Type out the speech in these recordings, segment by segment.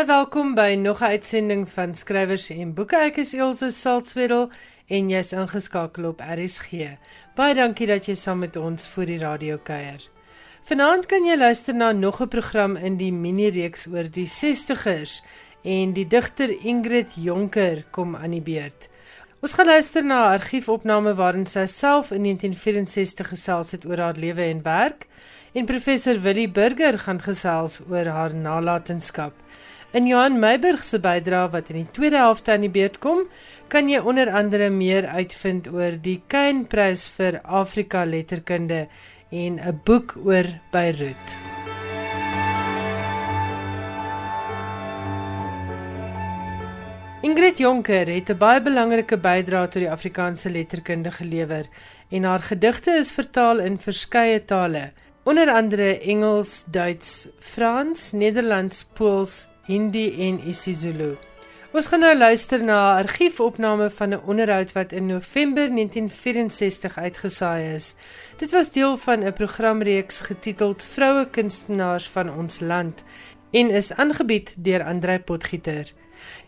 Baie welkom by nog 'n uitsending van Skrywers en Boeke. Ek is Elsje Salzwetel en jy's ingeskakel op RSG. Baie dankie dat jy saam met ons vir die radio kuier. Vanaand kan jy luister na nog 'n program in die mini-reeks oor die 60ers en die digter Ingrid Jonker kom aan die beurt. Ons gaan luister na 'n argiefopname waarin sy self in 1964 gesels het oor haar lewe en werk en professor Willie Burger gaan gesels oor haar nalatenskap. In Johan Meiburg se bydrae wat in die tweede helfte aan die beurt kom, kan jy onder andere meer uitvind oor die Kainprys vir Afrika letterkunde en 'n boek oor Beirut. Ingrid Jonker het 'n baie belangrike bydrae tot die Afrikaanse letterkunde gelewer en haar gedigte is vertaal in verskeie tale, onder andere Engels, Duits, Frans, Nederlands, Pools Hindi en isiZulu. Ons gaan nou luister na 'n argiefopname van 'n onderhoud wat in November 1964 uitgesaai is. Dit was deel van 'n programreeks getiteld Vroue kunstenaars van ons land en is aangebied deur Andrei Potgieter.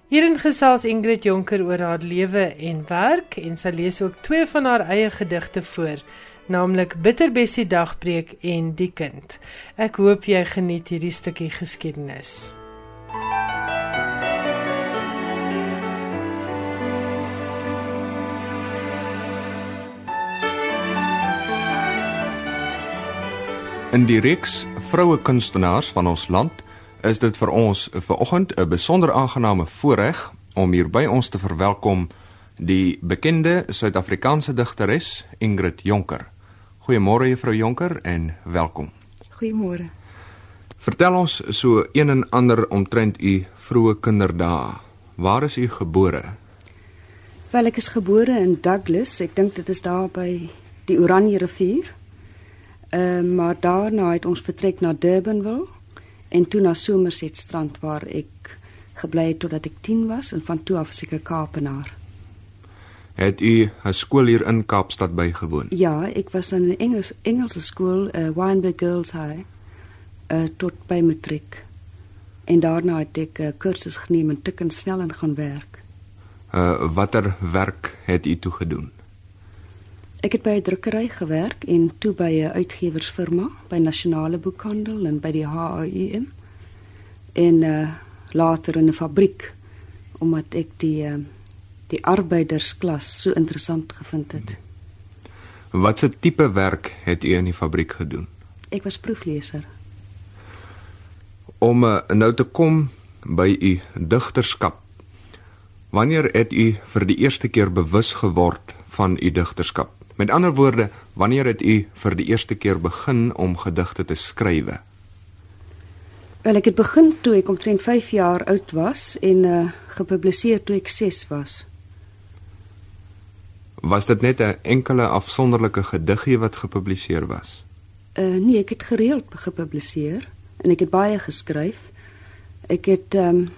Hierin gesels Ingrid Jonker oor haar lewe en werk en sy lees ook twee van haar eie gedigte voor, naamlik Bitterbessie Dagbreek en Die Kind. Ek hoop jy geniet hierdie stukkie geskiedenis. In die reeks vroue kunstenaars van ons land is dit vir ons vanoggend 'n besonder aangename voorreg om hier by ons te verwelkom die bekende Suid-Afrikaanse digteres Ingrid Jonker. Goeiemôre juffrou Jonker en welkom. Goeiemôre. Vertel ons so een en ander omtrent u vroeë kinderdae. Waar is u gebore? Wel ek is gebore in Douglas. Ek dink dit is daar by die Oranje rivier. Ehm uh, maar daarna het ons vertrek na Durbanville en toe na Somerset strand waar ek gebly het totdat ek 10 was en van toe af is ek 'n Kaapenaar. Het u 'n skool hier in Kaapstad bygewoon? Ja, ek was in 'n Engels Engelse skool, uh, Wynberg Girls High, uh, tot by matriek. En daarna het ek 'n uh, kursus geneem en tik en snel en gaan werk. Uh watter werk het u toe gedoen? Ek het by 'n drukkery gewerk en toe by 'n uitgewersfirma, by Nasionale Boekhandel en by die HAUM. En uh later in 'n fabriek omdat ek die uh die arbeidersklas so interessant gevind het. Watse tipe werk het u in die fabriek gedoen? Ek was proefleser. Om uh, nou te kom by u digterskap. Wanneer het u vir die eerste keer bewus geword van u digterskap? Met ander woorde, wanneer het u vir die eerste keer begin om gedigte te skryf? Wel, ek het begin toe ek omtrent 5 jaar oud was en uh gepubliseer toe ek 6 was. Was dit net 'n enkele afsonderlike gediggie wat gepubliseer was? Uh nee, ek het gereeld gepubliseer en ek het baie geskryf. Ek het ehm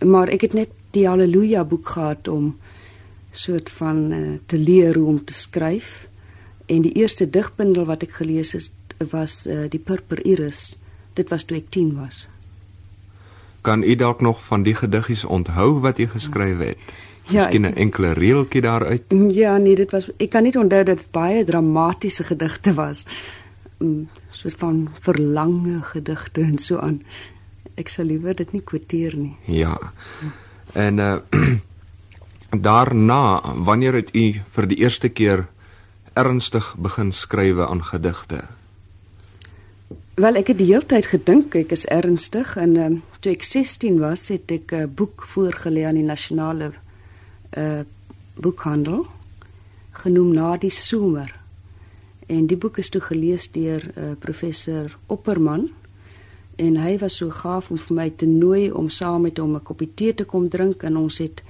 um, maar ek het net die Halleluja boek gehad om soort van uh, te leer hoe om te skryf. En die eerste digbundel wat ek gelees het was uh, die Purper Iris. Dit was toe ek 10 was. Kan u dalk nog van die gediggies onthou wat u geskryf het? Ja, Miskien 'n enkele reeltjie daaruit? Ja, nee, dit was ek kan nie onthou dat dit baie dramatiese gedigte was. 'n mm, soort van verlange gedigte en so aan. Ek sal liewer dit nie kwoteer nie. Ja. En uh daarna, wanneer het u vir die eerste keer ernstig begin skrywe aan gedigte? Wel, ek het die hele tyd gedink ek is ernstig en um, toe ek 16 was, het ek 'n boek voorgelê aan die nasionale uh boekhandel genoem Na die somer. En die boek is toe gelees deur uh, professor Opperman en hy was so gaaf om vir my te nooi om saam met hom 'n koppie tee te kom drink en ons het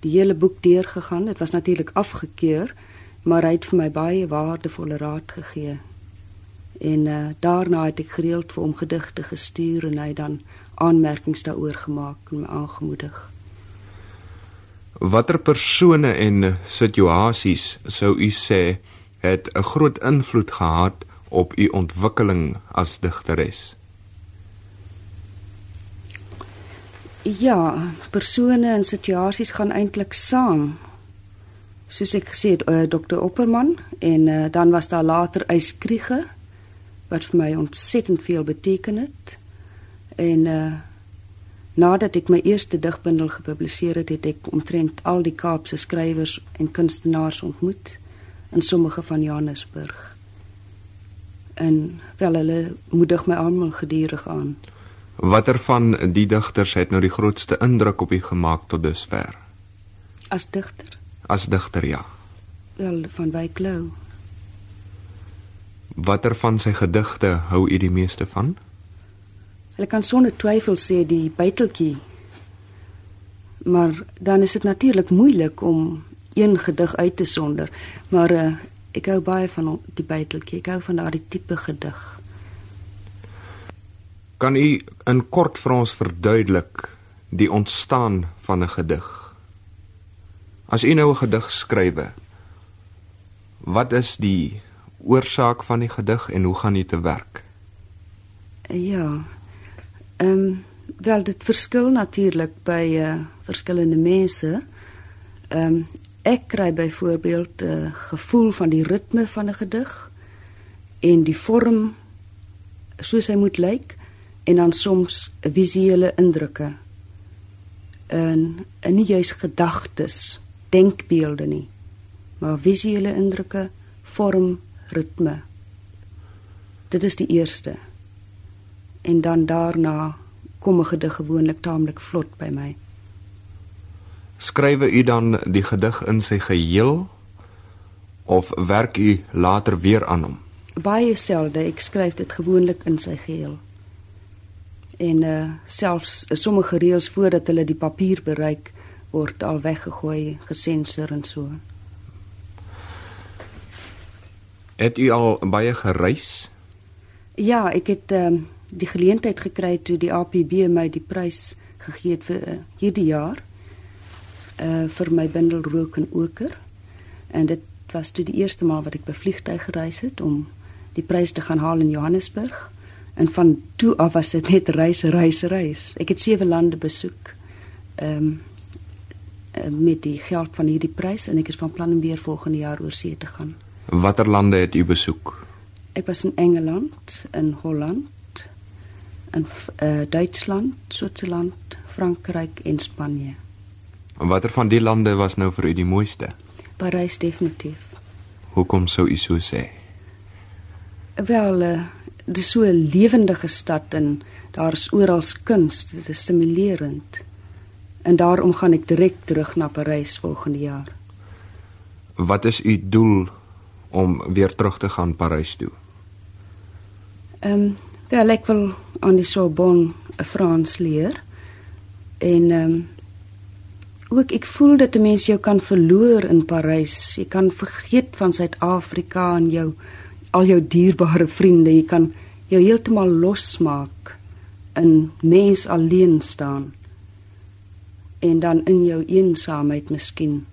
die hele boek deurgegaan. Dit was natuurlik afgekeur, maar hy het vir my baie waardevolle raad gegee. En uh, daarna het ek gereeld vir hom gedigte gestuur en hy dan aanmerkings daaroor gemaak en my aangemoedig. Watter persone en situasies sou u sê het 'n groot invloed gehad op u ontwikkeling as digteres? Ja, persone en situasies gaan eintlik saam. Soos ek gesê het, uh, Dr. Opperman en uh, dan was daar later Yskriege wat vir my ontsettend veel beteken het. En uh nadat ek my eerste digbundel gepubliseer het, het ek omtrent al die Kaapse skrywers en kunstenaars ontmoet in sommige van Johannesburg. En wel hulle moedig my almal gedurig aan. Watter van die digters het nou die grootste indruk op u gemaak tot dusver? As digter? As digter, ja. Wel van Wyk Lou. Watter van sy gedigte hou u die meeste van? Hulle kan sonder twyfel sê die buiteltjie. Maar dan is dit natuurlik moeilik om een gedig uit te sonder, maar uh, ek hou baie van die buiteltjie. Ek hou van daardie tipe gedig. Kan u in kort vir ons verduidelik die ontstaan van 'n gedig? As u nou 'n gedig skrywe, wat is die oorsaak van die gedig en hoe gaan dit te werk? Ja. Ehm um, wel dit verskil natuurlik by uh, verskillende mense. Ehm um, ek kry byvoorbeeld 'n uh, eh, gevoel van die ritme van 'n gedig en die vorm soos hy moet lyk en dan soms visuele indrukke. En, en nie juis gedagtes, denkbeelde nie, maar visuele indrukke, vorm, ritme. Dit is die eerste. En dan daarna kom 'n gedig gewoonlik taamlik vlot by my. Skrywe u dan die gedig in sy geheel of werk u later weer aan hom? Baie selde, ek skryf dit gewoonlik in sy geheel. En uh selfs uh, sommige reëls voordat hulle die papier bereik word al weggegooi, gesensuur en so. Het u al baie gereis? Ja, ek het um, die geleentheid gekry toe die APB my die prys gegee het vir uh, hierdie jaar uh vir my bundel Rook en Oker. En dit was toe die eerste maal wat ek bevliegtuig gereis het om die prys te gaan haal in Johannesburg. En van toe af was dit net reis, reis, reis. Ek het sewe lande besoek. Ehm um, met die geld van hierdie prys en ek is van plan om weer volgende jaar oor see te gaan. Watter lande het u besoek? Ek was in Engeland, in Holland, in uh, Duitsland, Switserland, Frankryk en Spanje. En watter van die lande was nou vir u die mooiste? Parys definitief. Hoekom sou u so sê? Wel, uh, dit is so 'n lewendige stad en daar's oral kuns, dit is stimulerend. En daarom gaan ek direk terug na Parys volgende jaar. Wat is u doel om weer terug te gaan Parys toe? Ehm, um, wel ek wil aan die Sorbonne Frans leer. En ehm um, ook ek voel dat 'n mens jou kan verloor in Parys. Jy kan vergeet van Suid-Afrika en jou al jou dierbare vriende. Jy kan jou heeltemal losmaak in mens alleen staan. En dan in jou eensaamheid miskien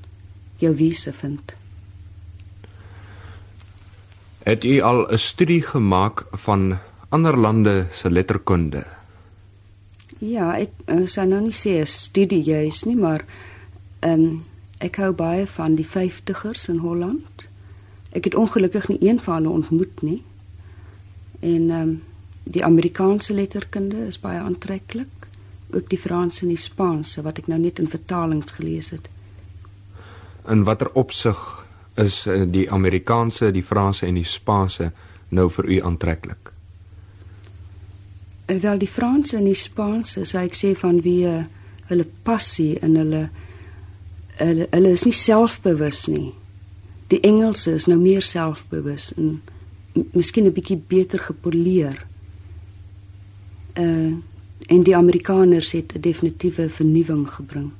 jou wese vind. Het u al 'n studie gemaak van ander lande se letterkunde? Ja, ek uh, sou nou nie sê 'n studie juis nie, maar ehm um, ek hou baie van die 50ers in Holland. Ek het ongelukkig nie een van hulle ontmoet nie. En ehm um, die Amerikaanse letterkunde is baie aantreklik, ook die Franse en die Spaanse wat ek nou net in vertalings gelees het. In watter opsig is uh, die Amerikaanse, die Franse en die Spaanse nou vir u aantreklik? En wel die Franse en die Spaanse, sou ek sê van wie uh, hulle passie en hulle hulle, hulle is nie selfbewus nie. Die Engelse is nou meer selfbewus en miskien 'n bietjie beter gepoleer. Uh en die Amerikaners het 'n definitiewe vernuwing gebring.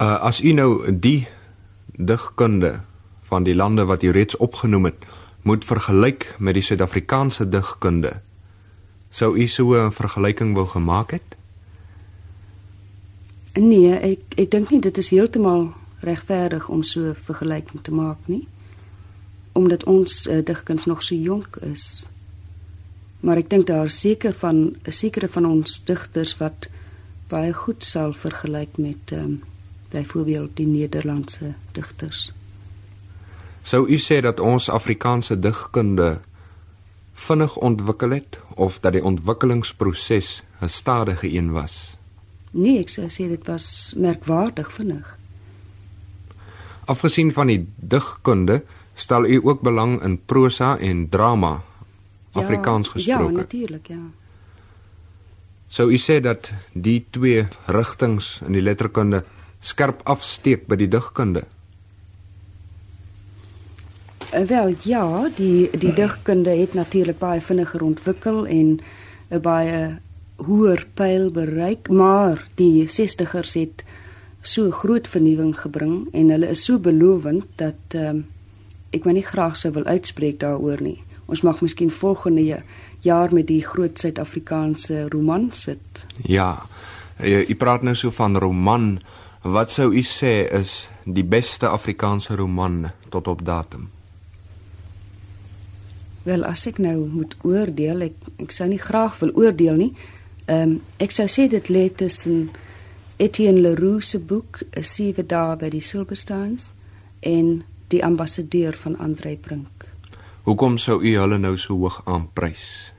Uh as u nou die digkunde van die lande wat jy reeds opgenoem het, moet vergelyk met die Suid-Afrikaanse digkunde. Sou u so 'n vergelyking wou gemaak het? Nee, ek ek dink nie dit is heeltemal regverdig om so 'n vergelyking te maak nie. Omdat ons uh, digkuns nog so jonk is. Maar ek dink daar seker van 'n sekere van ons digters wat baie goed sal vergelyk met ehm um, byvoorbeeld die Nederlandse digters. Sou u sê dat ons Afrikaanse digkunde vinnig ontwikkel het of dat die ontwikkelingsproses 'n stadige een was? Nee, ek sou sê dit was merkwaardig vinnig. Afgesien van die digkunde, stel u ook belang in prosa en drama Afrikaans ja, gesproke. Ja, natuurlik, ja. Sou u sê dat die twee rigtings in die letterkunde skerp afsteek by die digkunde? Uh, wel ja, die die digkunde het natuurlik baie vinniger ontwikkel en 'n baie hoër pyl bereik, maar die 60ers het so groot vernuwing gebring en hulle is so belovend dat um, ek maar nie graag sou wil uitspreek daaroor nie. Ons mag miskien volgende jaar met die groot Suid-Afrikaanse roman sit. Ja. U, u praat nou so van roman. Wat sou u sê is die beste Afrikaanse roman tot op datum? Wel, as ek nou moet oordeel, ek ek sou nie graag wil oordeel nie. Ehm um, ek sou sê dit lê tussen Etienne Leroux se boek 'n sewe dae by die Silverstones en die ambassadeur van Andre Brink. Hoekom sou u hulle nou so hoog aanprys?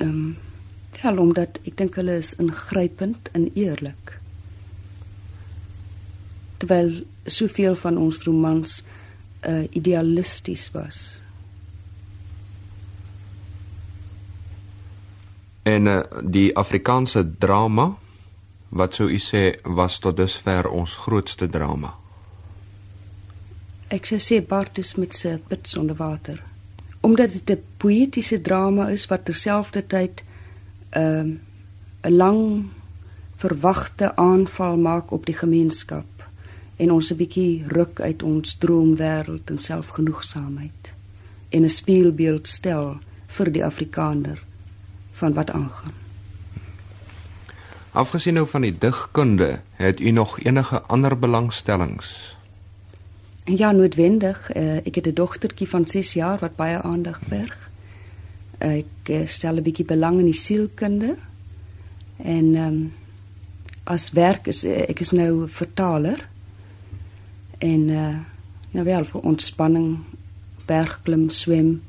Ehm um, wel omdat ek dink hulle is ingrypend en eerlik. Terwyl soveel van ons romans uh idealisties was. En uh, die Afrikaanse drama, wat sou u sê was tot dusver ons grootste drama? Ek sou sê Bartus met sy put sonder water. Omdat dit 'n poëtiese drama is wat terselfdertyd 'n uh, 'n lang verwagte aanval maak op die gemeenskap en ons 'n bietjie ruk uit ons droomwêreld en selfgenoegsaamheid en 'n spieelbeeld stel vir die Afrikaner van wat aangaan. Afgesien nou van die digkunde, het u nog enige ander belangstellings? Ja, noodwendig. Uh, ek het 'n dogtertjie van 6 jaar wat baie aandag verg. Ek uh, stel 'n bietjie belang in die sielkunde. En ehm um, as werk is uh, ek is nou vertaler. En uh nou wel vir ontspanning, bergklim, swem,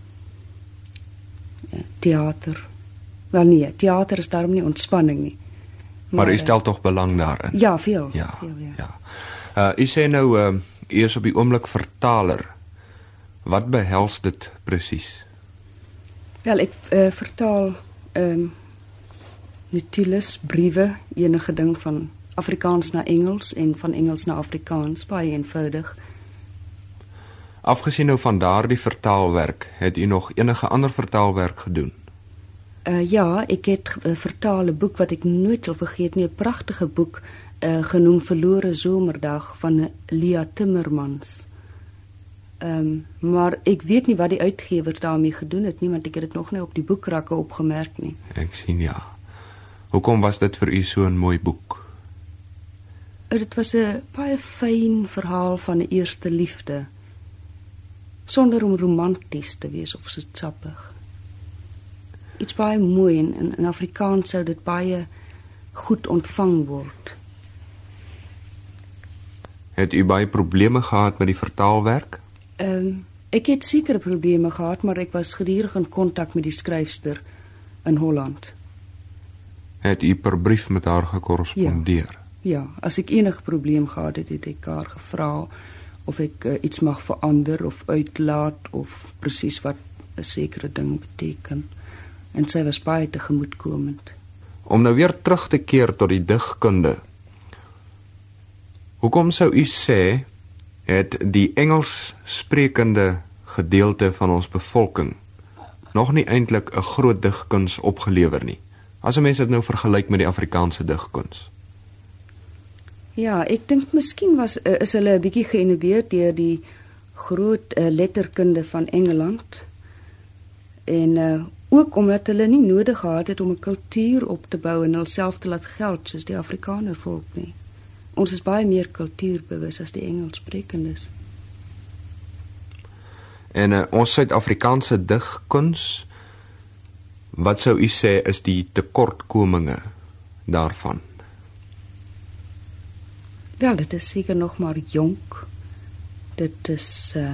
uh, teater. Wel nee, teater is daarom nie ontspanning nie. Maar, maar u stel tog belang daarin. Ja, veel. Ja. Veel, ja. ja. Uh u sê nou uh u is op die oomblik vertaler. Wat behels dit presies? Wel, ek uh, vertaal ehm um, notules, briewe, enige ding van Afrikaans na Engels en van Engels na Afrikaans, baie eenvoudig. Afgesien nou van daardie vertaalwerk, het u nog enige ander vertaalwerk gedoen? Uh ja, ek het 'n uh, vertaal 'n boek wat ek nooit sal vergeet nie, 'n pragtige boek uh genoem Verlore Somerdag van Lia Timmermans. Ehm um, maar ek weet nie wat die uitgewers daarmee gedoen het nie, want ek het dit nog nie op die boekrakke opgemerk nie. Ek sien ja. Hoekom was dit vir u so 'n mooi boek? Dit was 'n baie fyn verhaal van 'n eerste liefde sonder om romanties te wees of soetsappig iets baie mooi en in, in Afrikaans sou dit baie goed ontvang word. Het u baie probleme gehad met die vertaalwerk? Ehm um, ek het sekere probleme gehad, maar ek was gedurig in kontak met die skryfster in Holland. Het u per brief met haar gekorrespondeer? Ja, ja, as ek enige probleem gehad het, het ek haar gevra of ek uh, iets mag verander of uitlaat of presies wat 'n sekere ding beteken en sy was baie tegemoetkomend. Om nou weer terug te keer tot die digkunde. Hoekom sou u sê het die Engels sprekende gedeelte van ons bevolking nog nie eintlik 'n groot digkuns opgelewer nie? As 'n mens dit nou vergelyk met die Afrikaanse digkuns. Ja, ek dink miskien was uh, is hulle 'n bietjie geïnnoveer deur die groot uh, letterkunde van Engeland en uh, ook omdat hulle nie nodig gehad het om 'n kultuur op te bou en hulself te laat geld soos die Afrikaner volk nie. Ons is baie meer kultuurbewus as die Engelssprekendes. En uh, ons Suid-Afrikaanse digkuns wat sou u sê is die tekortkominge daarvan? Wel, dit is seker nog maar jonk. Dit is uh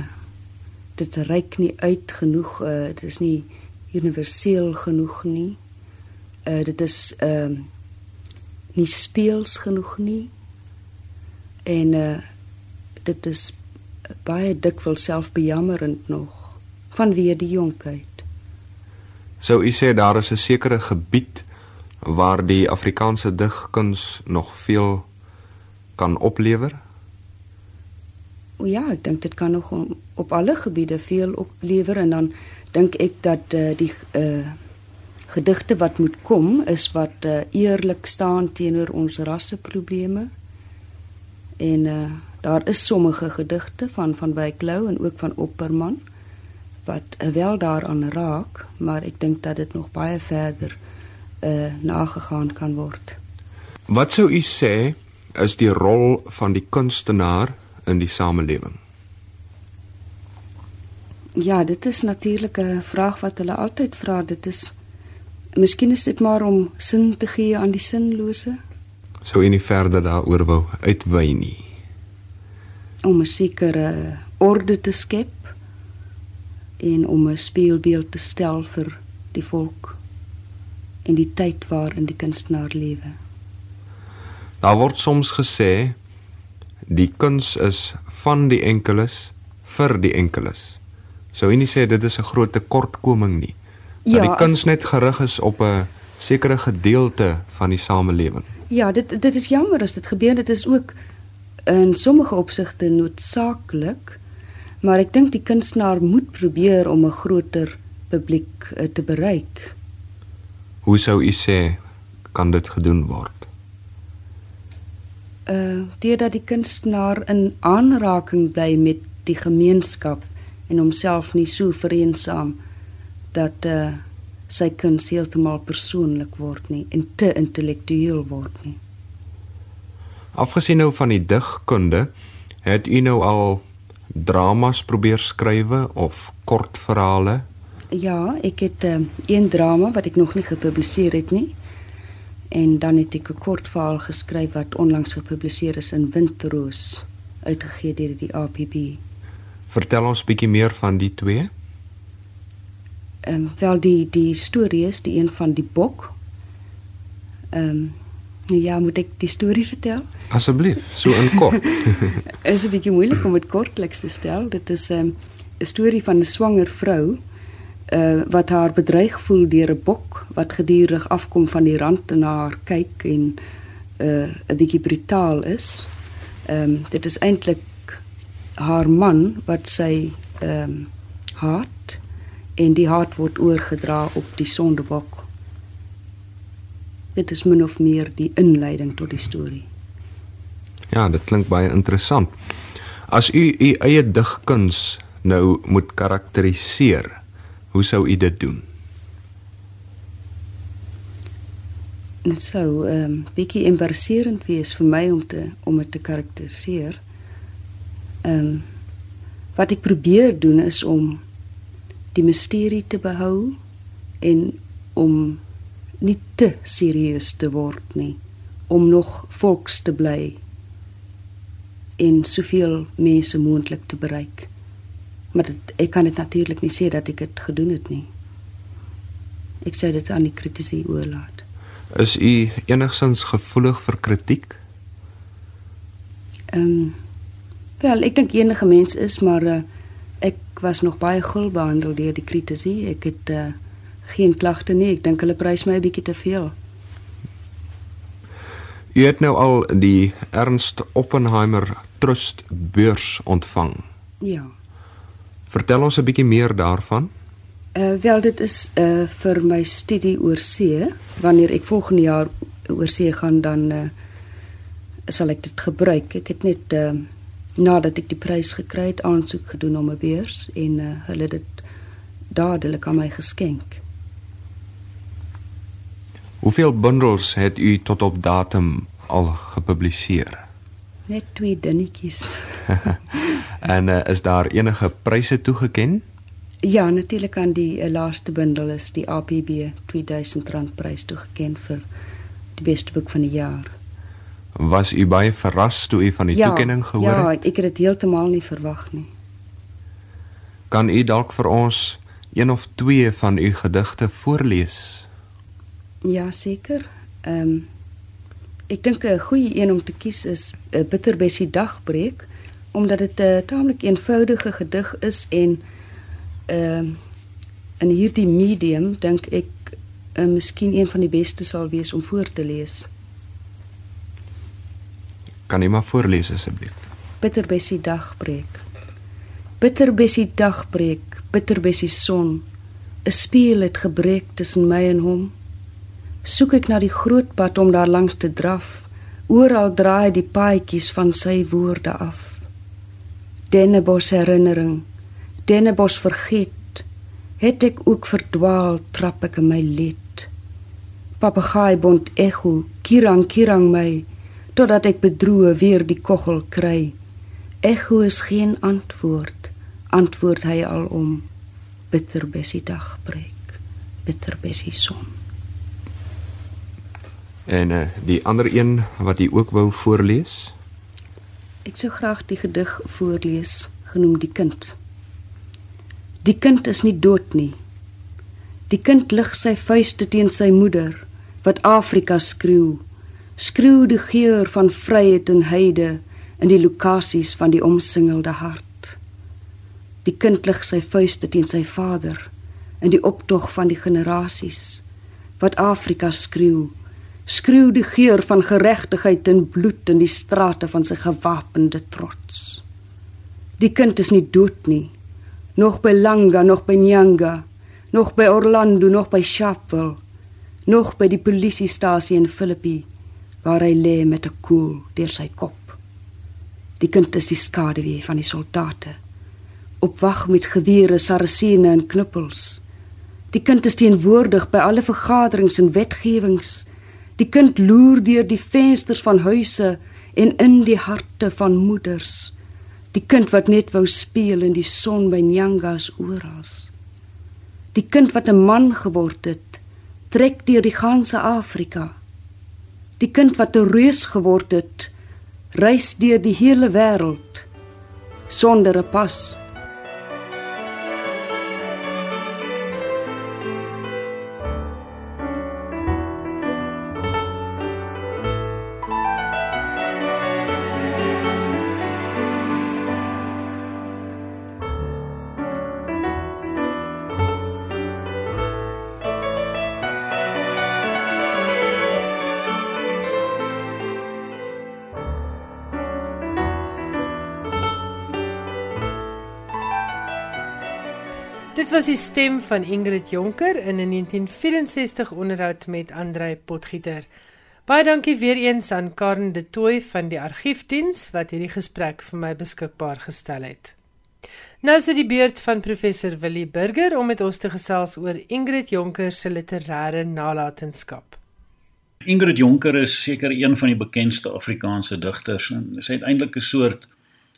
dit reik nie uit genoeg. Uh dit is nie universeel genoeg nie. Uh dit is ehm uh, nie speels genoeg nie. En uh dit is baie dikwels selfbejammerend nog vanweë die jonkheid. Sou u sê daar is 'n sekere gebied waar die Afrikaanse digkuns nog veel kan oplewer? Ja, ek dink dit kan nog op alle gebiede veel oplewer en dan dink ek dat uh, die uh, gedigte wat moet kom is wat uh, eerlik staan teenoor ons rasseprobleme. En uh, daar is sommige gedigte van van Byklou en ook van Opperman wat uh, wel daaraan raak, maar ek dink dat dit nog baie verder uh, nagegaan kan word. Wat sou u sê is die rol van die kunstenaar in die samelewing? Ja, dit is natuurlik 'n vraag wat hulle altyd vra. Dit is Miskien is dit maar om sin te gee aan die sinlose. Sou u nie verder daaroor wou uitwy nie. Om 'n sekere orde te skep en om 'n spieelbeeld te stel vir die volk in die tyd waarin die kunstenaar lewe. Daar word soms gesê die kuns is van die enkeles vir die enkeles. Sou jy nie sê dit is 'n groot tekortkoming nie? Dat ja, die kuns net gerig is op 'n sekere gedeelte van die samelewing. Ja, dit dit is jammer as dit gebeur. Dit is ook in sommige opsigte noodsaaklik, maar ek dink die kunstenaar moet probeer om 'n groter publiek uh, te bereik. Hoe sou u sê kan dit gedoen word? Uh deurdat die kunstenaar in aanraking bly met die gemeenskap en homself nie so vereensaam dat uh sy kuns heeltemal persoonlik word nie en te intellektueel word nie. Afgesien nou van die digkunde, het u nou al dramas probeer skrywe of kortverhale? Ja, ek het uh, een drama wat ek nog nie gepubliseer het nie. En dan het ek 'n kortverhaal geskryf wat onlangs gepubliseer is in Winterroos, uitgegee deur die APB. Vertel ons bietjie meer van die twee. Ehm um, wel die die storie is die een van die bok. Ehm um, ja, moet ek die storie vertel? Asseblief, so in kort. is 'n bietjie moeilik om dit kortliks te stel. Dit is ehm, 'n um, storie van 'n swanger vrou uh wat haar bedreig voel deur 'n bok wat gedurig afkom van die rand en haar kyk en uh 'n bietjie brutaal is. Ehm um, dit is eintlik haar man wat sy ehm um, haat en die haat word oorgedra op die sondebok. Dit is min of meer die inleiding tot die storie. Ja, dit klink baie interessant. As u u eie digkuns nou moet karakteriseer, hoe sou u dit doen? Dit sou 'n um, ehm, bietjie embarrasserend wees vir my om te om dit te karakteriseer. Ehm um, wat ek probeer doen is om die misterie te behou en om nie te serieus te word nie om nog volks te bly en soveel mense moontlik te bereik maar dit, ek kan dit natuurlik nie sê dat ek dit gedoen het nie ek sê dit aan die kritisie oorlaat is u enigsins gevoelig vir kritiek ehm um, wel ek dink enige mens is maar uh, ek was nog baie gul behandel deur die kritisie. Ek het uh, geen klagte nie. Ek dink hulle prys my 'n bietjie te veel. Jy het nou al die Ernst Oppenheimer Trust beurs ontvang. Ja. Vertel ons 'n bietjie meer daarvan. Uh wel dit is uh vir my studie oor see. Wanneer ek volgende jaar oor see gaan dan uh sal ek dit gebruik. Ek het net uh nadat ek die prys gekry het aansoek gedoen om 'n beurs en uh, hulle dit dadelik aan my geskenk. Hoeveel bundels het u tot op datum al gepubliseer? Net twee dingetjies. en uh, is daar enige pryse toegeken? Ja, natuurlik aan die uh, laaste bundel is die APB R2000 prys toegekend vir die beste boek van die jaar. Was u baie verras toe u van die ja, toekenning gehoor ja, het? Ja, ek het dit heeltemal nie verwag nie. Kan u dalk vir ons een of twee van u gedigte voorlees? Ja, seker. Ehm um, ek dink 'n goeie een om te kies is 'n uh, Bitterbessie dagbreek omdat dit 'n uh, taamlik eenvoudige gedig is en ehm uh, in hierdie medium dink ek uh, miskien een van die beste sal wees om voor te lees. Kan jy maar voorlees asseblief? Bitterbessie dagbreek. Bitterbessie dagbreek, bitterbessie son. 'n Spieël het gebreek tussen my en hom. Soek ek na die groot pad om daar langs te draf. Oral draai die paadjies van sy woorde af. Dennebos herinnering, Dennebos vergeet. Het ek ook verdwaal, trap ek in my lid. Papegaai bond echo, kirang kirang my totdat ek bedroe weer die koggel kry. Echo is geen antwoord, antwoord hy al om. Bitter bessie dag breek, bitter bessie son. En uh, die ander een wat jy ook wou voorlees? Ek sou graag die gedig voorlees genoem die kind. Die kind is nie dood nie. Die kind lig sy vuiste teen sy moeder wat Afrika skreeu skreeu die geur van vryheid en heide in die lokasies van die omsingelde hart. Die kind lig sy vuiste teen sy vader in die optog van die generasies wat Afrika skreeu. Skreeu die geur van geregtigheid en bloed in die strate van sy gewapende trots. Die kind is nie dood nie. Nog by Langa, nog by Nyanga, nog by Orlando, nog by Sharpeville, nog by die polisiestasie in Philippi waar hy lê met 'n koel deur sy kop. Die kind is die skaduwee van die soldate. Op wag met gewere, sarasene en knuppels. Die kind is teenwoordig by alle vergaderings en wetgewings. Die kind loer deur die vensters van huise en in die harte van moeders. Die kind wat net wou speel in die son by Nyangas oral. Die kind wat 'n man geword het, trek deur die ganse Afrika die kind wat 'n reus geword het, reis deur die hele wêreld sonder 'n pas. Was die stem van Ingrid Jonker in 'n 1964 onderhoud met Andrei Potgieter. Baie dankie weer eens aan Karen de Tooy van die argiefdiens wat hierdie gesprek vir my beskikbaar gestel het. Nou is dit die beurt van professor Willie Burger om met ons te gesels oor Ingrid Jonker se literêre nalatenskap. Ingrid Jonker is seker een van die bekendste Afrikaanse digters en sy het eintlik 'n soort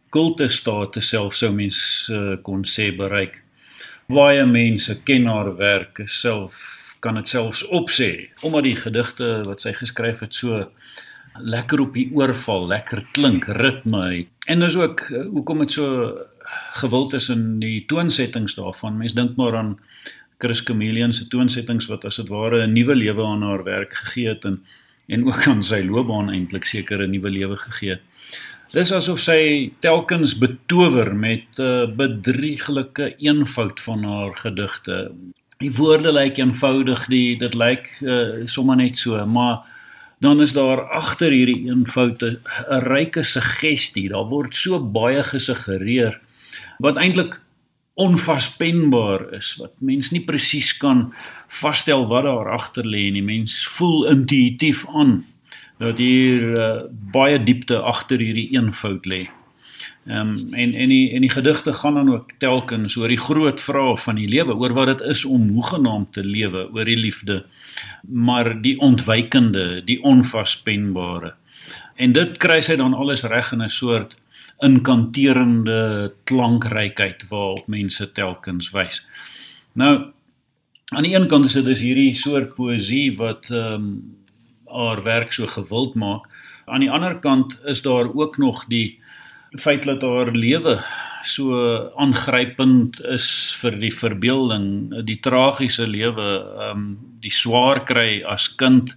kultestatus self sou mens uh, kon sê bereik baie mense ken haar werk self kan dit selfs opsê omdat die gedigte wat sy geskryf het so lekker op die oorval, lekker klink, ritme het. En dis ook eh, hoekom dit so gewild is in die toonsettings daarvan. Mense dink maar aan Chris Chameleon se toonsettings wat as dit ware 'n nuwe lewe aan haar werk gegee het en en ook aan sy loopbaan eintlik seker 'n nuwe lewe gegee het. Dis asof sy telkens betower met 'n uh, bedrieglike eenvoud van haar gedigte. Die woorde lyk eenvoudig, die dit lyk uh, sommer net so, maar dan is daar agter hierdie eenvoud 'n ryke suggestie. Daar word so baie gesuggereer wat eintlik onvaspenbaar is wat mens nie presies kan vasstel wat daar agter lê nie. Mens voel intuïtief aan dat hier uh, baie diepte agter hierdie eenvoud lê. Ehm um, en en die en die gedigte gaan dan ook telkens oor die groot vrae van die lewe, oor wat dit is om hoegenaamd te lewe, oor die liefde, maar die ontwykende, die onvaspenbare. En dit kry sy dan alles reg in 'n soort inkanterende klankrykheid waarop mense telkens wys. Nou aan die een kant is dit is hierdie soort poësie wat ehm um, haar werk so gewild maak. Aan die ander kant is daar ook nog die feit dat haar lewe so aangrypend is vir die verbeelding, die tragiese lewe, ehm um, die swaar kry as kind,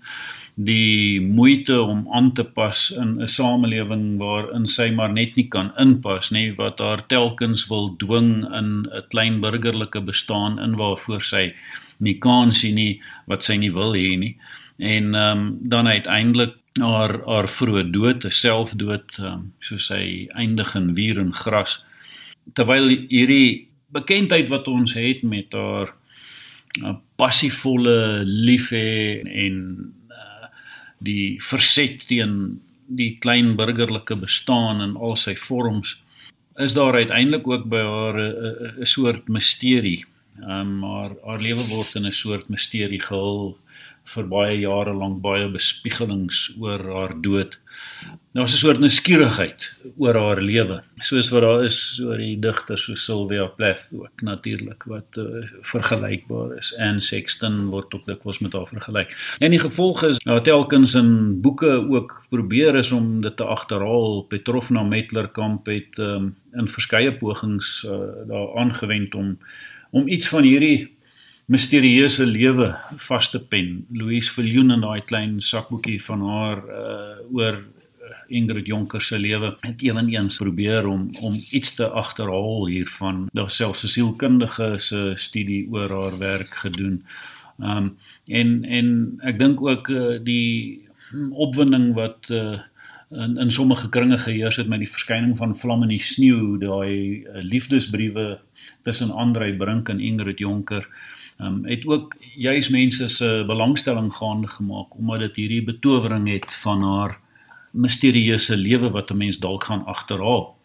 die moeite om aan te pas in 'n samelewing waarin sy maar net nie kan inpas nie, wat haar telkens wil dwing in 'n klein burgerlike bestaan in waarvoor sy nie kan sien nie, wat sy nie wil hê nie. En ehm um, dan uiteindelik haar haar vroeë dood, selfdood, um, soos hy eindig in wier en gras terwyl hierdie bekendheid wat ons het met haar uh, passievolle liefhe en uh, die verset teen die klein burgerlike bestaan in al sy vorms is daar uiteindelik ook by haar 'n soort misterie. Um, maar haar lewe word in 'n soort misterie gehul vir baie jare lank baie bespiegelings oor haar dood. Daar's 'n soort nuuskierigheid oor haar lewe, soos wat daar is oor die digter so Sylvia Plath ook natuurlik wat uh, vergelykbaar is. En Sexton word ook dikwels met haar vergelyk. En die gevolg is nou telkens in boeke ook probeer is om dit te agterhaal. Petrovna Metlerkamp het um, in verskeie pogings uh, daar aangewend om om iets van hierdie misterieuse lewe vas te pen. Louise Viljoen in daai klein sakboekie van haar uh oor uh, Ingrid Jonker se lewe het ewenigs probeer om om iets te agterhaal hiervan. Daar selfs 'n sielkundige se studie oor haar werk gedoen. Um en en ek dink ook uh, die opwinding wat uh in in sommige kringe geheers het met die verskyning van Vlam in die sneeu, daai uh, liefdesbriewe tussen Andrei Brink en Ingrid Jonker um, het ook juis mense se belangstelling gaande gemaak omdat dit hierdie betowering het van haar misterieuse lewe wat 'n mens dalk gaan agterhaal.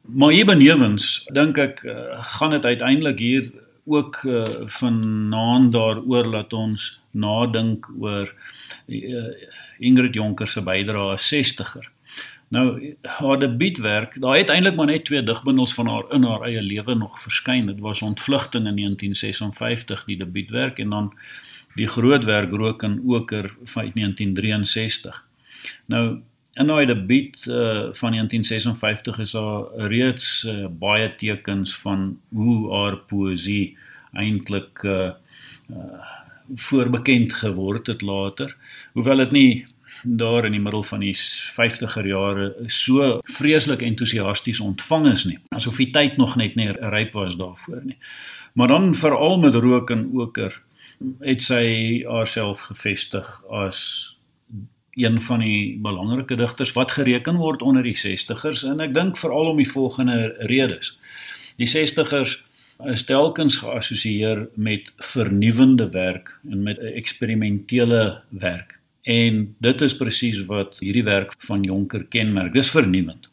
Maar hier benewens dink ek uh, gaan dit uiteindelik hier ook uh, vanaand daaroor laat ons nadink oor uh, Ingrid Jonker se bydrae as 60er. Nou haar debuutwerk, daar het eintlik maar net twee digbundels van haar in haar eie lewe nog verskyn. Dit was Ontvlugting in 1956 die debuutwerk en dan die groot werk Rook en Oker van 1963. Nou in daai debuut uh, van 1956 is daar reeds uh, baie tekens van hoe haar poësie eintlik uh, uh, voorbekend geword het later. Hoewel dit nie daar in die middel van die 50er jare so vreeslik entoesiasties ontvang is nie. Asof die tyd nog net nie ryp was daarvoor nie. Maar dan veral met rook en oker het sy haarself gevestig as een van die belangrike digters wat gereken word onder die 60ers en ek dink veral om die volgende redes. Die 60ers is telkens geassosieer met vernuwendende werk en met eksperimentele werk. En dit is presies wat hierdie werk van Jonker kenmerk. Dis vernuwend.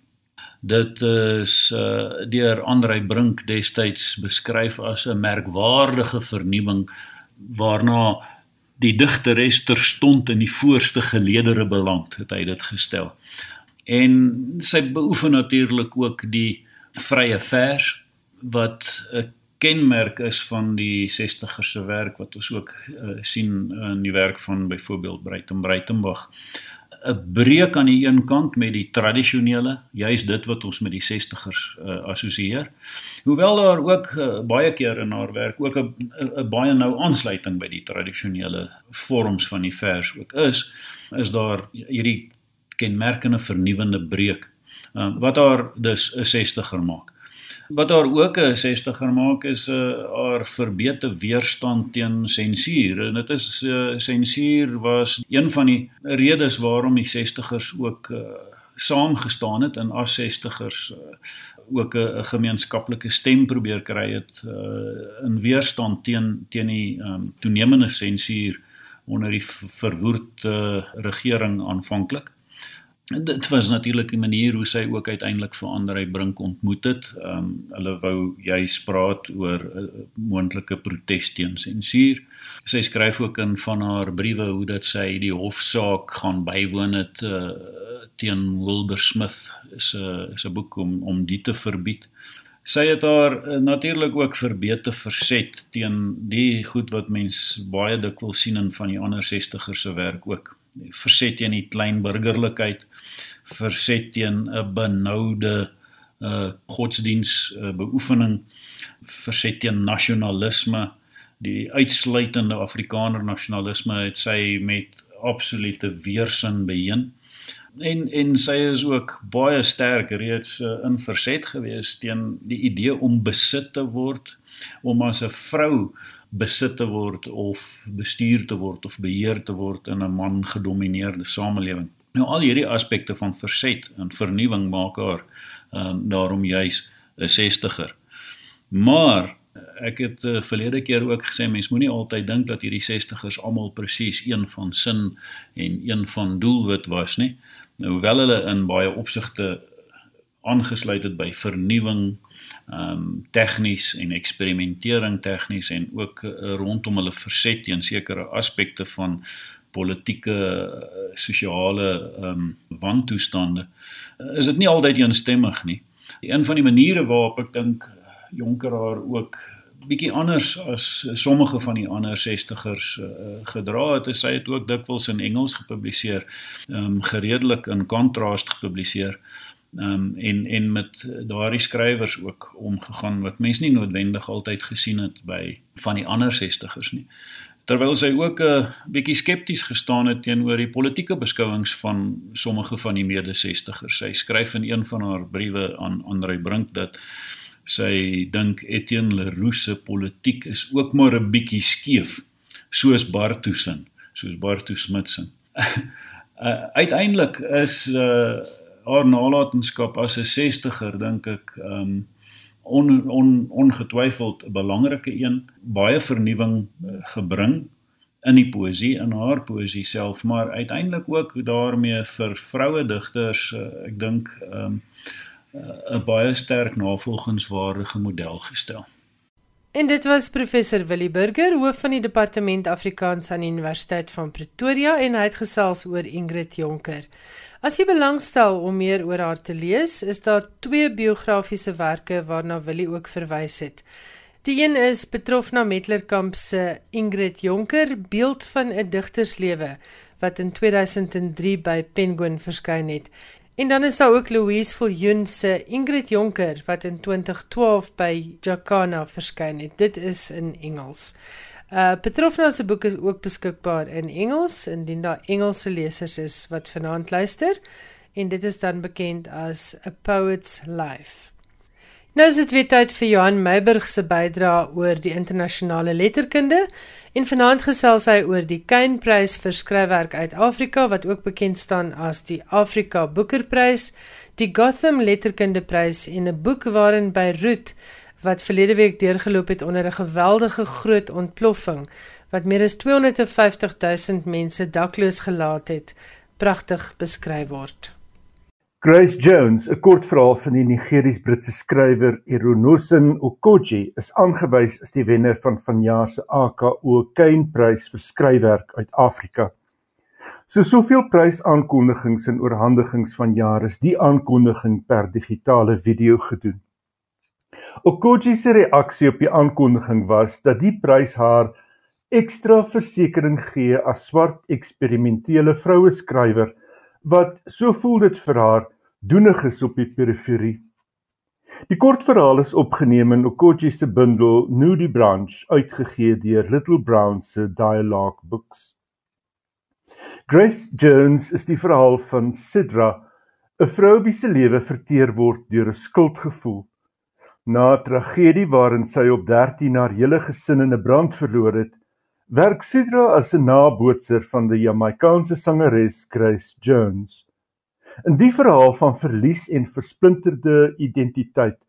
Dit is uh deur Andrei Brink destyds beskryf as 'n merkwaardige vernuwing waarna die digteres terstond in die voorste geleedere beland, het hy dit gestel. En sy beoefen natuurlik ook die vrye vers wat 'n kenmerk is van die 60er se werk wat ons ook uh, sien in die werk van byvoorbeeld Breiten Breitenberg 'n breek aan die een kant met die tradisionele juis dit wat ons met die 60ers uh, assosieer. Hoewel daar ook uh, baie keer in haar werk ook 'n baie nou aansluiting by die tradisionele vorms van die vers ook is is daar hierdie kenmerkende vernuwende breek uh, wat haar dus 'n 60er maak Wat haar ook 'n 60er maak is uh, haar verbete weerstand teen sensuur. En dit is uh, sensuur was een van die redes waarom die 60ers ook uh, saamgestaan het en as 60ers uh, ook 'n gemeenskaplike stem probeer kry het uh, in weerstand teen teen die um, toenemende sensuur onder die verwoerde regering aanvanklik. En dit was natuurlik die manier hoe sy ook uiteindelik vir ander hy brink ontmoet het. Ehm um, hulle wou juis praat oor uh, moontlike protes teen sensuur. Sy skryf ook in van haar briewe hoe dat sy die hofsaak gaan bywoon het uh, teen Wilbur Smith is 'n boek om om die te verbied. Sy het haar uh, natuurlik ook verbete verset teen die goed wat mens baie dikwels sien in van die ander 60er se werk ook. Verset teen die klein burgerlikheid, verset teen 'n benoude uh godsdiens uh, beoefening, verset teen nasionalisme, die uitsluitende Afrikaner nasionalisme het sy met absolute weerstand beheen. En en sy is ook baie sterk reeds uh, in verset gewees teen die idee om besit te word, om as 'n vrou besit te word of bestuur te word of beheer te word in 'n man gedomeineerde samelewing. Nou al hierdie aspekte van verset en vernuwing maak haar um, daarom juis 'n 60er. Maar ek het uh, verlede keer ook gesê mens moenie altyd dink dat hierdie 60ers almal presies een van sin en een van doelwit was nie. Nou hoewel hulle in baie opsigte aangesluit het by vernuwing, ehm um, tegnies en eksperimentering tegnies en ook uh, rondom hulle verset teen sekere aspekte van politieke sosiale ehm um, wantoestande is dit nie altyd eensstemmig nie. Een van die maniere waarop ek dink Jonker haar ook bietjie anders as sommige van die ander 60ers uh, eh, gedra het. Sy het ook dikwels in Engels gepubliseer, ehm um, gereedelik in contrast gepubliseer. Ehm um, en en met daardie skrywers ook omgegaan wat mense nie noodwendig altyd gesien het by van die ander 60ers nie. Terwyl sy ook 'n uh, bietjie skepties gestaan het teenoor die politieke beskouings van sommige van die mede 60ers. Sy skryf in een van haar briewe aan Andrei Brink dat sy dink Etienne Leroux se politiek is ook maar 'n bietjie skeef soos Bartusen, soos Bartu Smitsen. uh, uiteindelik is uh, haar nalatenskap as 'n 60er dink ek um on, on ongetwyfeld 'n belangrike een, baie vernuwing uh, gebring in die poësie in haar poësie self, maar uiteindelik ook daarmee vir vroue digters, uh, ek dink um 'n baie sterk navolgingswaardige model gestel. En dit was professor Willie Burger, hoof van die departement Afrikaans aan die Universiteit van Pretoria en hy het gesels oor Ingrid Jonker. As jy belangstel om meer oor haar te lees, is daar twee biografiese werke waarna Willie ook verwys het. Die een is Petrofna Metlerkamp se Ingrid Jonker, beeld van 'n digterslewe wat in 2003 by Penguin verskyn het. En dan is daar ook Louise Viljoen se Ingrid Jonker wat in 2012 by Jacana verskyn het. Dit is in Engels. Uh Petrofna se boek is ook beskikbaar in Engels indien daar Engelse lesers is wat vanaand luister en dit is dan bekend as A Poet's Life. Nou is dit weer tyd vir Johan Meiburg se bydrae oor die internasionale letterkunde en vanaand gesels hy oor die Kynprys vir skryfwerk uit Afrika wat ook bekend staan as die Afrika Boekerprys, die Gotham Letterkundeprys en 'n boek waarin Beirut wat verlede week deurgeloop het onder 'n geweldige groot ontploffing wat meer as 250 000 mense dakloos gelaat het, pragtig beskryf word. Grace Jones, 'n kortverhaal van die Nigeries-Britse skrywer Eronosin Okoji, is aangewys as die wenner van vanjaar se AKO Kynprys vir skryfwerk uit Afrika. So soveel prysaankondigings en oorhandigings van jare is die aankondiging per digitale video gedoen. Okoji se reaksie op die aankondiging was dat die prys haar ekstra versekering gee as swart eksperimentele vroue skrywer wat so voel dit vir haar doenig is op die periferie. Die kortverhaal is opgeneem in Okoji se bundel Nudie Branch, uitgegee deur Little Brown se Dialogue Books. Grace Jones is die verhaal van Sidra, 'n vrou wie se lewe verteer word deur 'n skuldgevoel. Na 'n tragedie waarin sy op 13 haar hele gesin in 'n brand verloor het, werk Sidra as 'n nabootser van die Jamaikaanse sangeres Grace Jones. In die verhaal van verlies en versplinterde identiteit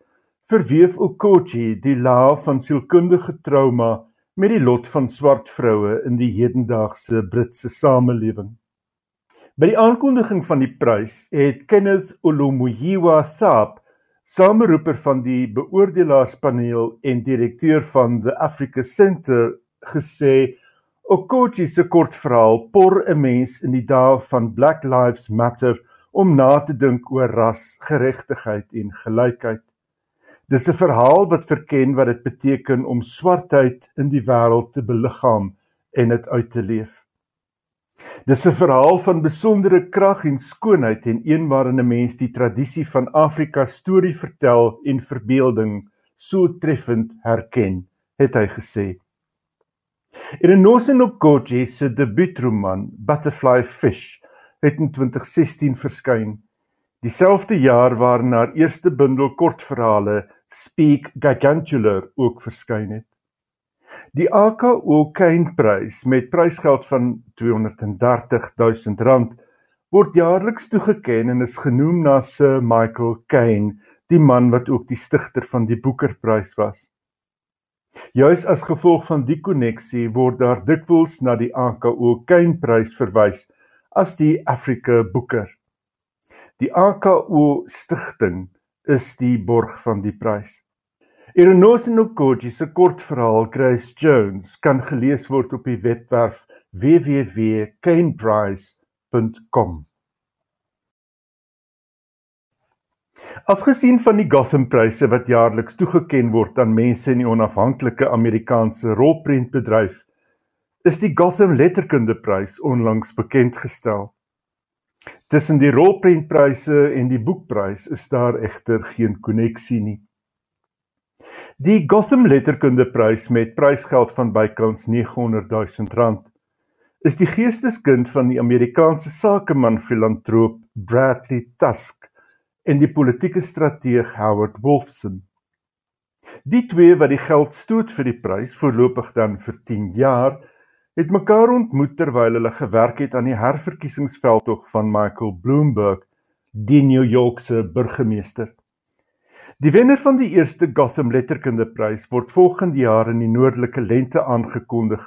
verweef Okochi die laag van sielkundige trauma met die lot van swart vroue in die hedendaagse Britse samelewing. By die aankondiging van die prys het Kenneth Olomuyiwa Thap, sameroeper van die beoordelaarspaneel en direkteur van the Africa Centre, gesê Okochi se kortverhaal por 'n mens in die dae van Black Lives Matter om na te dink oor ras, geregtigheid en gelykheid. Dis 'n verhaal wat verken wat dit beteken om swartheid in die wêreld te beliggaam en dit uit te leef. Dis 'n verhaal van besondere krag en skoonheid en een waarin 'n mens die tradisie van Afrika storie vertel en verbeelding so treffend herken, het hy gesê. Inosi Nkoji se debuutroman Butterfly Fish het in 2016 verskyn, dieselfde jaar waarin haar eerste bundel kortverhale Speak Gigantular ook verskyn het. Die AKO Kainprys met prysgeld van R230 000 word jaarliks toegekend en is genoem na Sir Michael Caine, die man wat ook die stigter van die Booker-prys was. Juis as gevolg van die koneksie word daar dikwels na die AKO Kainprys verwys as die Africa Booker. Die AKO stigting is die borg van die prys. Ironosi Nkoji se kortverhaal Grace Jones kan gelees word op die webwerf www.caneprize.com. Afgesien van die Gotham-pryse wat jaarliks toegekend word aan mense in die onafhanklike Amerikaanse rolprentbedryf, is die Gotham Letterkundeprys onlangs bekend gestel. Tussen die rolprentpryse en die boekprys is daar egter geen koneksie nie. Die Gotham Letterkundeprys met prysgeld van bykans 900 000 rand is die geesteskind van die Amerikaanse sakeman filantroop Bradley Tusk en die politieke strateeg Howard Wolfson. Die twee wat die geld stoot vir die prys voorlopig dan vir 10 jaar het mekaar ontmoet terwyl hulle gewerk het aan die herverkiesingsveldtog van Michael Bloomberg, die New Yorkse burgemeester. Die wenner van die eerste Gotham Letterkundeprys word volgende jaar in die Noordelike Lente aangekondig.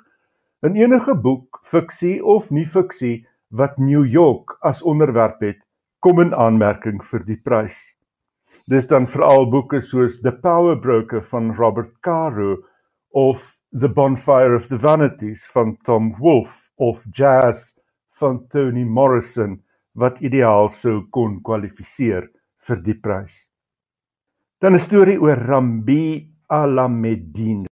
In enige boek, fiksie of nie fiksie wat New York as onderwerp het, kom in aanmerking vir die prys. Dis dan veral boeke soos The Power Broker van Robert Caro of The Bonfire of the Vanities van Tom Wolfe of Jazz van Toni Morrison wat ideaal sou kon kwalifiseer vir die prys. Dan 'n storie oor Rambi Alamedine.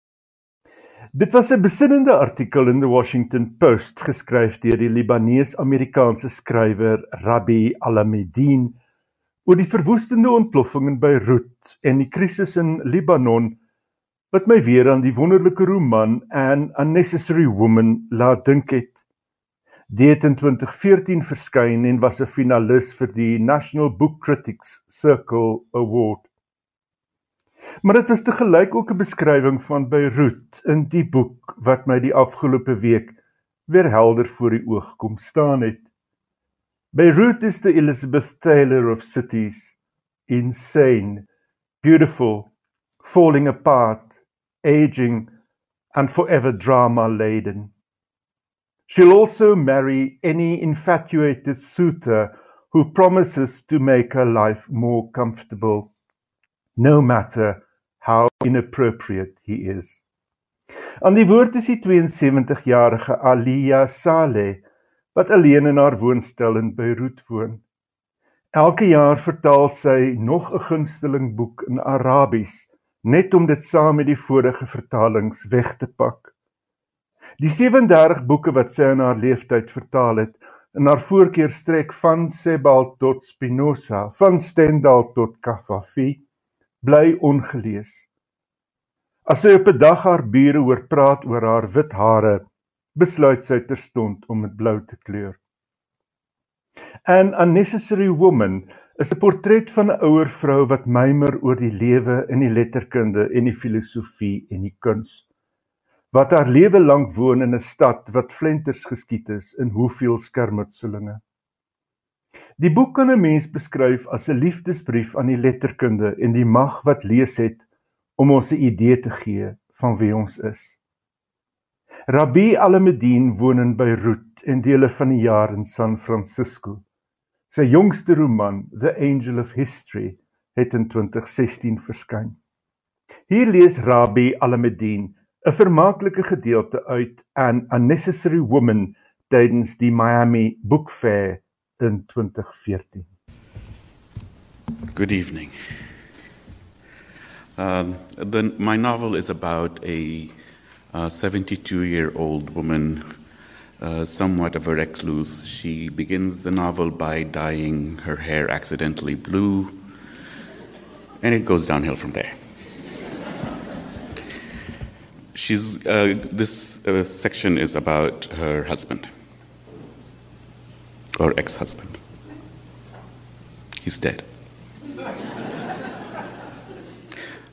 Dit was 'n besinnende artikel in die Washington Post geskryf deur die Libanees-Amerikaanse skrywer Rabbi Alamedine oor die verwoestende ontploffing in Beirut en die krisis in Libanon wat my weer aan die wonderlike roman An Unnecessary Woman laat dink het. Dit in 2014 verskyn en was 'n finalis vir die National Book Critics Circle Award. Maar dit was te gelyk ook 'n beskrywing van Beirut in die boek wat my die afgelope week weer helder voor die oog kom staan het. Beirut is the Elizabeth Taylor of cities, insane, beautiful, falling apart, aging and forever drama laden. She'll also marry any infatuated suitor who promises to make her life more comfortable no matter how inappropriate he is. Aan die woord is die 72-jarige Alia Saleh wat alleen in haar woonstel in Beirut woon. Elke jaar vertaal sy nog 'n gunsteling boek in Arabies net om dit saam met die vorige vertalings weg te pak. Die 37 boeke wat sy in haar lewenstyd vertaal het, in haar voorkeur strek van Sebald tot Spinoza, van Stendhal tot Kafafi, bly ongelees. As sy op 'n dag haar bure hoor praat oor haar wit hare, besluit sy terstond om dit blou te kleur. An Unnecessary Woman is 'n portret van 'n ouer vrou wat mymer oor die lewe in die letterkunde en die filosofie en die kuns. Wat haar lewe lank woon in 'n stad wat flenters geskiet is in hoeveel skermutselinge. Die boek kan 'n mens beskryf as 'n liefdesbrief aan die letterkunde en die mag wat lees het om ons 'n idee te gee van wie ons is. Rabbi Alamedine woon in Beirut en dele van die jaar in San Francisco. Sy jongste roman, The Angel of History, het in 2016 verskyn. Hier lees Rabbi Alamedine 'n vermaaklike gedeelte uit An Unnecessary Woman tydens die Miami Book Fair in 2014. Good evening. Um, the, my novel is about a 72 year old woman, uh, somewhat of a recluse. She begins the novel by dyeing her hair accidentally blue, and it goes downhill from there. She's, uh, this uh, section is about her husband, or ex husband. He's dead.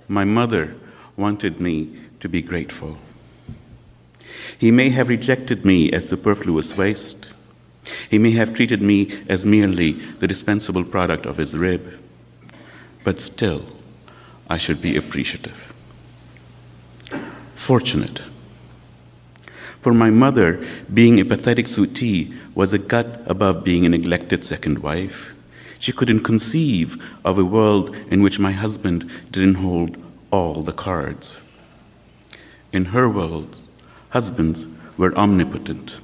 My mother wanted me to be grateful. He may have rejected me as superfluous waste. He may have treated me as merely the dispensable product of his rib. But still, I should be appreciative. Fortunate. For my mother, being a pathetic suttee was a gut above being a neglected second wife. She couldn't conceive of a world in which my husband didn't hold all the cards. In her world, husbands were omnipotent,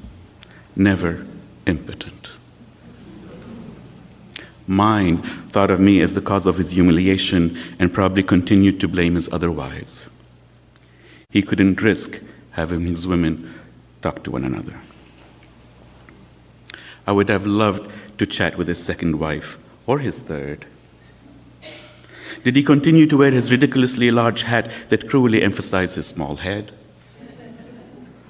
never impotent. Mine thought of me as the cause of his humiliation and probably continued to blame his other wives. He couldn't risk having his women talk to one another. I would have loved to chat with his second wife or his third. Did he continue to wear his ridiculously large hat that cruelly emphasized his small head?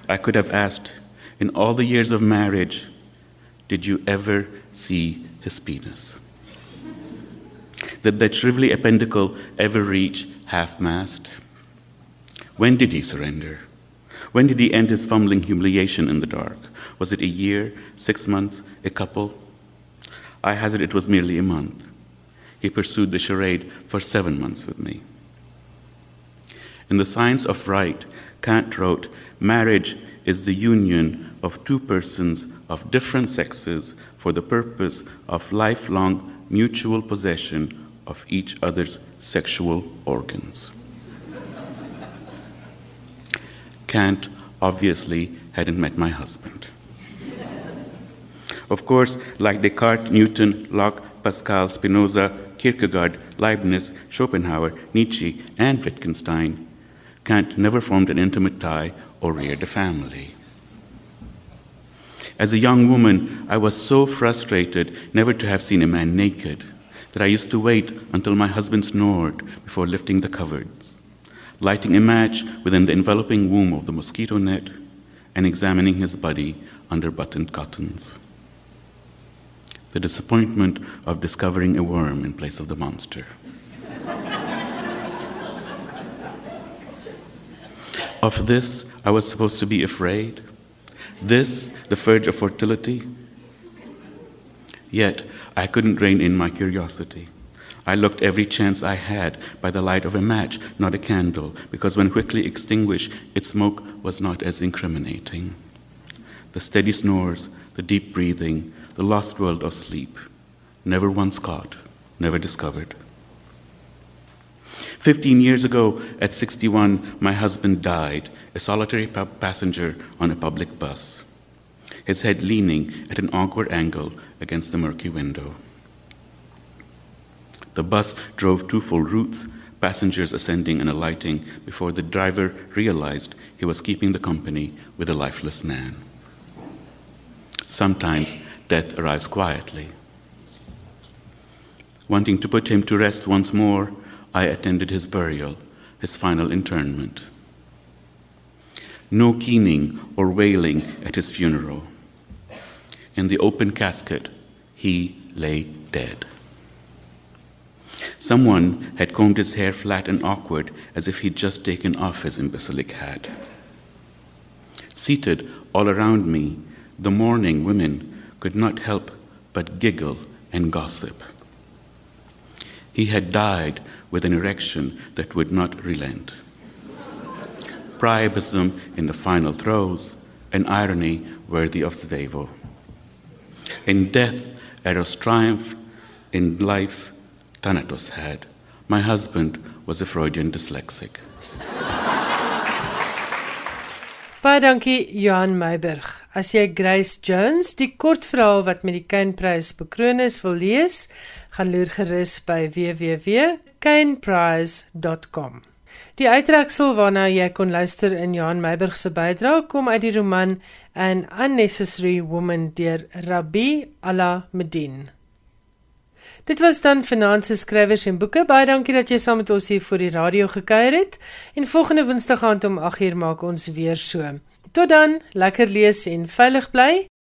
I could have asked, in all the years of marriage, did you ever see his penis? Did that shrivelly appendicle ever reach half mast? When did he surrender? When did he end his fumbling humiliation in the dark? Was it a year, six months, a couple? I hazard it was merely a month. He pursued the charade for seven months with me. In The Science of Right, Kant wrote Marriage is the union of two persons of different sexes for the purpose of lifelong mutual possession of each other's sexual organs. Kant obviously hadn't met my husband. Of course, like Descartes, Newton, Locke, Pascal, Spinoza, Kierkegaard, Leibniz, Schopenhauer, Nietzsche, and Wittgenstein, Kant never formed an intimate tie or reared a family. As a young woman, I was so frustrated never to have seen a man naked that I used to wait until my husband snored before lifting the covers, lighting a match within the enveloping womb of the mosquito net, and examining his body under buttoned cottons the disappointment of discovering a worm in place of the monster. Of this, I was supposed to be afraid. This, the verge of fertility. Yet, I couldn't rein in my curiosity. I looked every chance I had by the light of a match, not a candle, because when quickly extinguished, its smoke was not as incriminating. The steady snores, the deep breathing, the lost world of sleep, never once caught, never discovered. Fifteen years ago, at 61, my husband died, a solitary passenger on a public bus, his head leaning at an awkward angle against the murky window. The bus drove two full routes, passengers ascending and alighting before the driver realized he was keeping the company with a lifeless man. Sometimes death arrives quietly. Wanting to put him to rest once more, I attended his burial, his final internment. No keening or wailing at his funeral. In the open casket, he lay dead. Someone had combed his hair flat and awkward as if he'd just taken off his imbecilic hat. Seated all around me, the mourning women could not help but giggle and gossip. He had died with an erection that would not relent. Priapism in the final throes, an irony worthy of Svevo. In death, Eros triumphed, in life, Thanatos had. My husband was a Freudian dyslexic. Baie dankie Johan Meiburg. As jy Grace Jones, die kortverhaal wat met die Kynprys bekroon is, wil lees, gaan loer gerus by www.kynprize.com. Die uittreksel waarna jy kon luister in Johan Meiburg se bydrae kom uit die roman An Unnecessary Woman deur Rabbi Allah Medin. Dit was dan finansies skrywers en boeke. Baie dankie dat jy saam met ons hier voor die radio gekuier het. En volgende Woensdag aand om 8uur maak ons weer so. Tot dan, lekker lees en veilig bly.